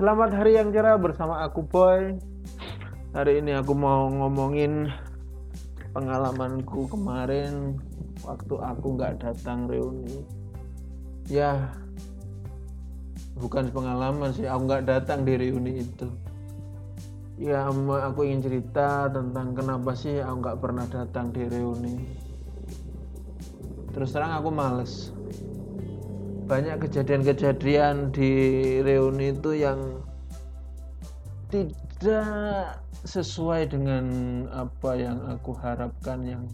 Selamat hari yang cerah bersama aku Boy. Hari ini aku mau ngomongin pengalamanku kemarin waktu aku nggak datang reuni. Ya, bukan pengalaman sih, aku nggak datang di reuni itu. Ya, aku ingin cerita tentang kenapa sih aku nggak pernah datang di reuni. Terus terang aku males banyak kejadian-kejadian di reuni itu yang tidak sesuai dengan apa yang aku harapkan yang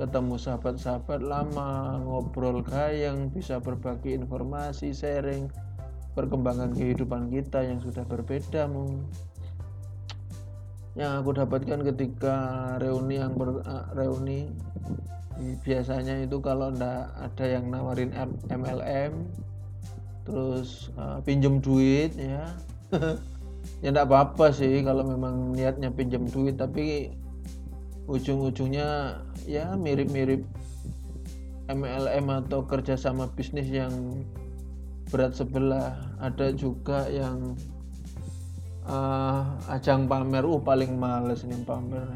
ketemu sahabat-sahabat lama ngobrol gayang bisa berbagi informasi sharing perkembangan kehidupan kita yang sudah berbeda yang aku dapatkan ketika reuni yang ber, uh, reuni biasanya itu kalau ndak ada yang nawarin MLM terus uh, pinjem duit ya. Ya ndak apa-apa sih kalau memang niatnya pinjam duit tapi ujung-ujungnya ya mirip-mirip MLM atau kerjasama bisnis yang berat sebelah. Ada juga yang uh, ajang pamer uh paling males nih pamer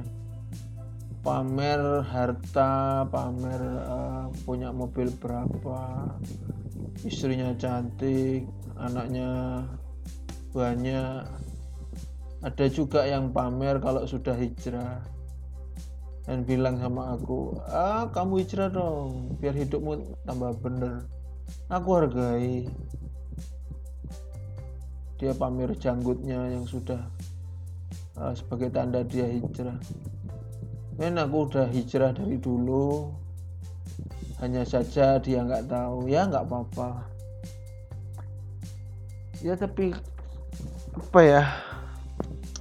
pamer harta pamer uh, punya mobil berapa istrinya cantik anaknya banyak. Ada juga yang pamer kalau sudah hijrah dan bilang sama aku ah kamu hijrah dong biar hidupmu tambah bener. Aku hargai. Dia pamer janggutnya yang sudah uh, sebagai tanda dia hijrah men aku udah hijrah dari dulu. Hanya saja dia nggak tahu. Ya nggak apa-apa. Ya tapi apa ya?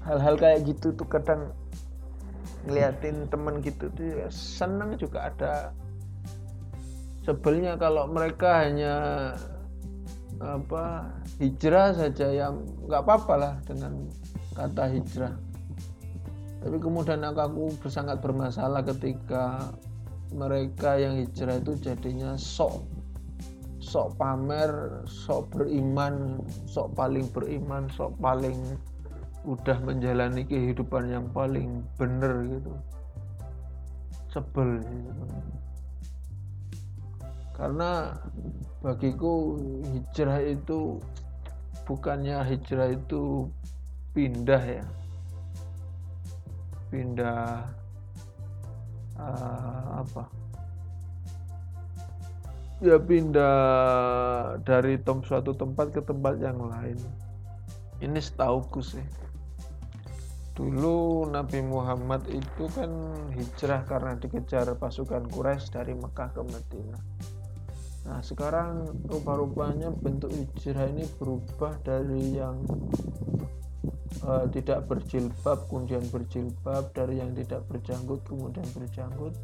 Hal-hal kayak gitu tuh kadang ngeliatin temen gitu tuh ya seneng juga ada. Sebelnya kalau mereka hanya apa hijrah saja yang nggak apa-apa lah dengan kata hijrah tapi kemudian aku, sangat bermasalah ketika mereka yang hijrah itu jadinya sok sok pamer, sok beriman, sok paling beriman, sok paling udah menjalani kehidupan yang paling bener gitu. Sebel gitu. Karena bagiku hijrah itu bukannya hijrah itu pindah ya pindah uh, apa? Ya pindah dari tom suatu tempat ke tempat yang lain. Ini setauku sih. Dulu Nabi Muhammad itu kan hijrah karena dikejar pasukan Quraisy dari Mekah ke Madinah. Nah sekarang rupa-rupanya bentuk hijrah ini berubah dari yang uh, tidak berjilbab kemudian berjilbab dari yang tidak berjanggut kemudian berjanggut.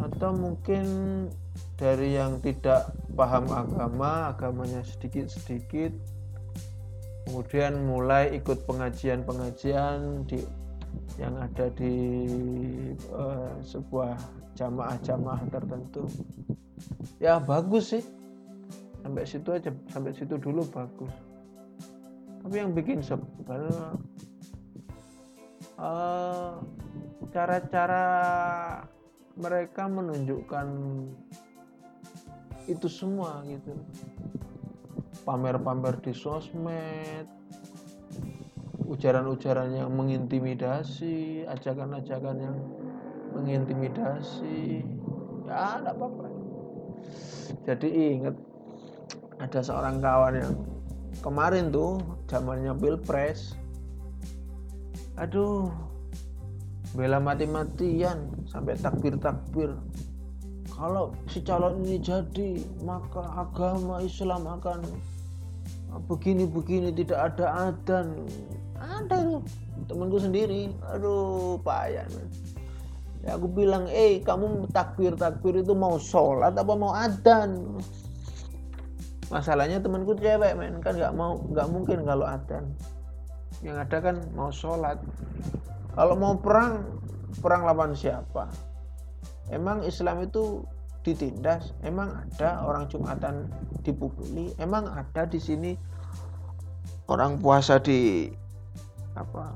Atau mungkin dari yang tidak paham agama agamanya sedikit-sedikit kemudian mulai ikut pengajian-pengajian di yang ada di uh, sebuah jamaah-jamaah tertentu. Ya bagus sih. Sampai situ aja sampai situ dulu bagus tapi yang bikin sebel uh, cara-cara mereka menunjukkan itu semua gitu. Pamer-pamer di sosmed ujaran-ujaran yang mengintimidasi ajakan-ajakan yang mengintimidasi. Ya tidak apa-apa. Jadi ingat ada seorang kawan yang kemarin tuh zamannya pilpres aduh bela mati-matian sampai takbir-takbir. Kalau si calon ini jadi maka agama Islam akan begini-begini tidak ada adan ada itu temanku sendiri. Aduh payah ya aku bilang eh kamu takbir takbir itu mau sholat apa mau adan masalahnya temanku cewek men. Kan nggak mau nggak mungkin kalau adzan. Yang ada kan mau sholat. Kalau mau perang perang lawan siapa? Emang Islam itu ditindas? Emang ada orang Jumatan dipukuli? Emang ada di sini orang puasa di apa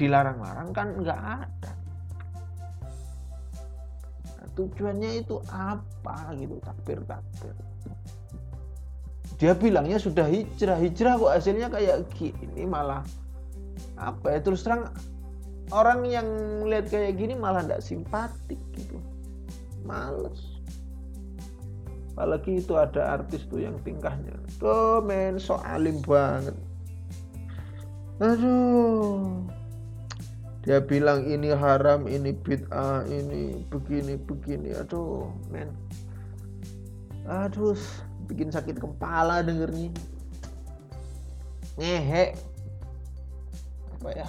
dilarang-larang? Kan nggak ada. Nah, tujuannya itu apa gitu? Takbir takbir dia bilangnya sudah hijrah. Hijrah kok hasilnya kayak gini malah. Apa ya terus terang orang yang lihat kayak gini malah tidak simpatik gitu. Males. Apalagi itu ada artis tuh yang tingkahnya. Tuh men so alim banget. Aduh. Dia bilang ini haram ini bid'ah ini begini begini. Aduh men. Aduh bikin sakit kepala dengernya. Ngehe. Apa ya?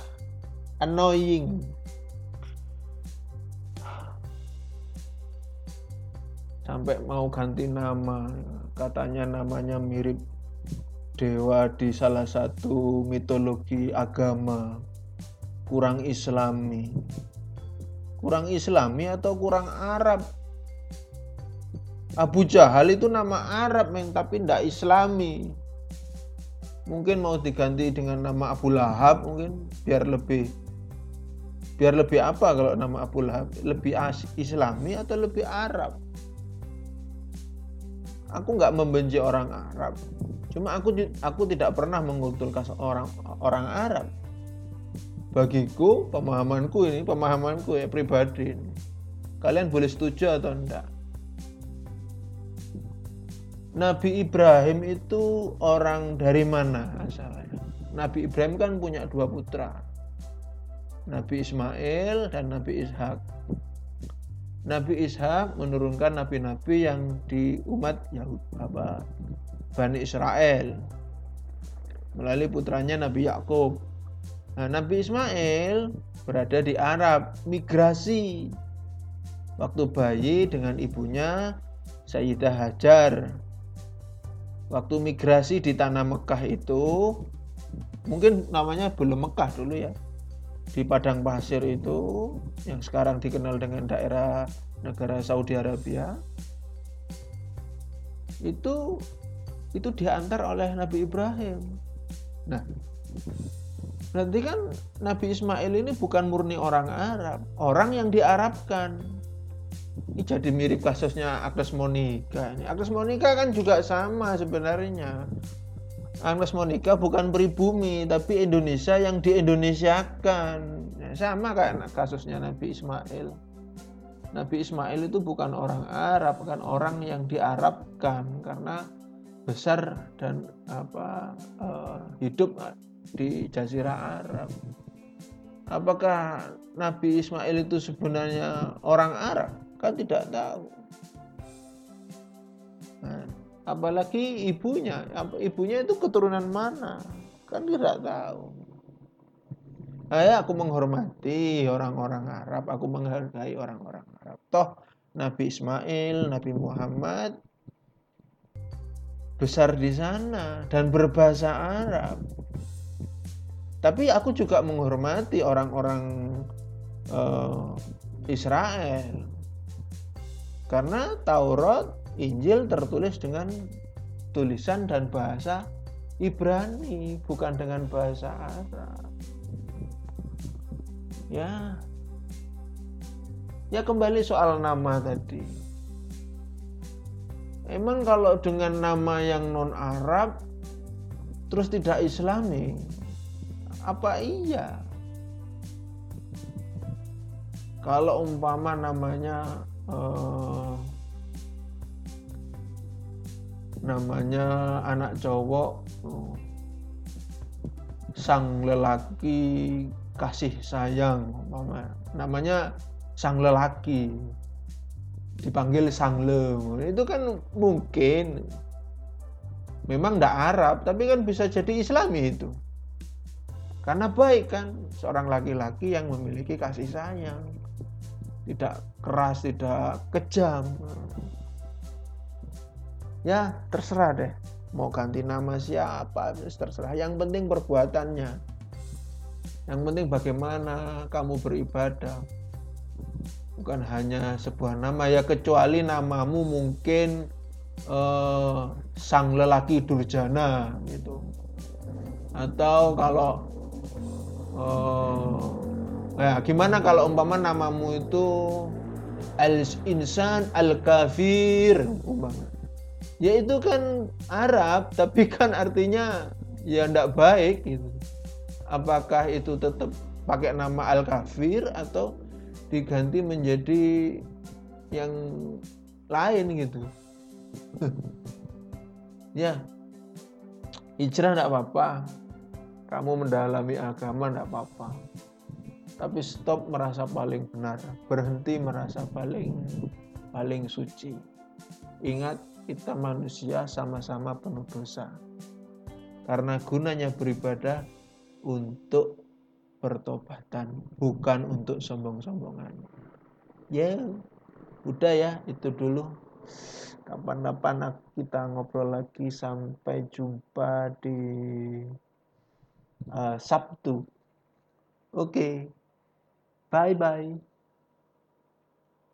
Annoying. Sampai mau ganti nama katanya namanya mirip dewa di salah satu mitologi agama kurang islami. Kurang islami atau kurang Arab Abu Jahal itu nama Arab men tapi tidak Islami. Mungkin mau diganti dengan nama Abu Lahab mungkin biar lebih biar lebih apa kalau nama Abu Lahab lebih Islami atau lebih Arab? Aku nggak membenci orang Arab, cuma aku aku tidak pernah mengutulkan orang orang Arab. Bagiku pemahamanku ini pemahamanku ya pribadi. Kalian boleh setuju atau enggak? Nabi Ibrahim itu orang dari mana asalnya? Nabi Ibrahim kan punya dua putra. Nabi Ismail dan Nabi Ishak. Nabi Ishak menurunkan nabi-nabi yang di umat Yahud apa Bani Israel melalui putranya Nabi Yakub. Nah, Nabi Ismail berada di Arab, migrasi. Waktu bayi dengan ibunya Sayyidah Hajar waktu migrasi di tanah Mekah itu mungkin namanya belum Mekah dulu ya. Di padang pasir itu yang sekarang dikenal dengan daerah negara Saudi Arabia itu itu diantar oleh Nabi Ibrahim. Nah, berarti kan Nabi Ismail ini bukan murni orang Arab, orang yang diarabkan ini jadi mirip kasusnya Agnes Monica. Ini Agnes Monica kan juga sama sebenarnya. Agnes Monica bukan pribumi, tapi Indonesia yang di Indonesiakan. Ya, sama kan kasusnya Nabi Ismail. Nabi Ismail itu bukan orang Arab, kan orang yang diarabkan karena besar dan apa uh, hidup di Jazirah Arab. Apakah Nabi Ismail itu sebenarnya orang Arab? Kan tidak tahu. Nah, apalagi ibunya. Ibunya itu keturunan mana? Kan tidak tahu. Saya aku menghormati orang-orang Arab aku menghargai orang-orang Arab. Toh Nabi Ismail Nabi Muhammad besar di sana dan berbahasa Arab. Tapi aku juga menghormati orang-orang uh, Israel karena Taurat, Injil tertulis dengan tulisan dan bahasa Ibrani, bukan dengan bahasa Arab. Ya. Ya kembali soal nama tadi. Emang kalau dengan nama yang non Arab terus tidak Islami, apa iya? Kalau umpama namanya uh, namanya anak cowok uh, sang lelaki kasih sayang. Namanya sang lelaki dipanggil sang le itu kan mungkin memang tidak Arab tapi kan bisa jadi Islami itu. Karena baik kan seorang laki-laki yang memiliki kasih sayang tidak keras, tidak kejam. Ya, terserah deh. Mau ganti nama siapa, terserah. Yang penting perbuatannya. Yang penting bagaimana kamu beribadah. Bukan hanya sebuah nama ya kecuali namamu mungkin eh, sang lelaki durjana gitu. atau kalau uh, ya gimana kalau umpama namamu itu al insan al kafir? Umpama. Ya itu kan Arab tapi kan artinya ya ndak baik gitu. Apakah itu tetap pakai nama al kafir atau diganti menjadi yang lain gitu? Ya hijrah tidak apa-apa. Kamu mendalami agama tidak apa-apa tapi stop merasa paling benar. Berhenti merasa paling paling suci. Ingat kita manusia sama-sama penuh dosa. Karena gunanya beribadah untuk pertobatan bukan untuk sombong-sombongan. Ya udah ya itu dulu. Kapan-kapan kita ngobrol lagi. Sampai jumpa di uh, Sabtu. Oke. okay. Bye bye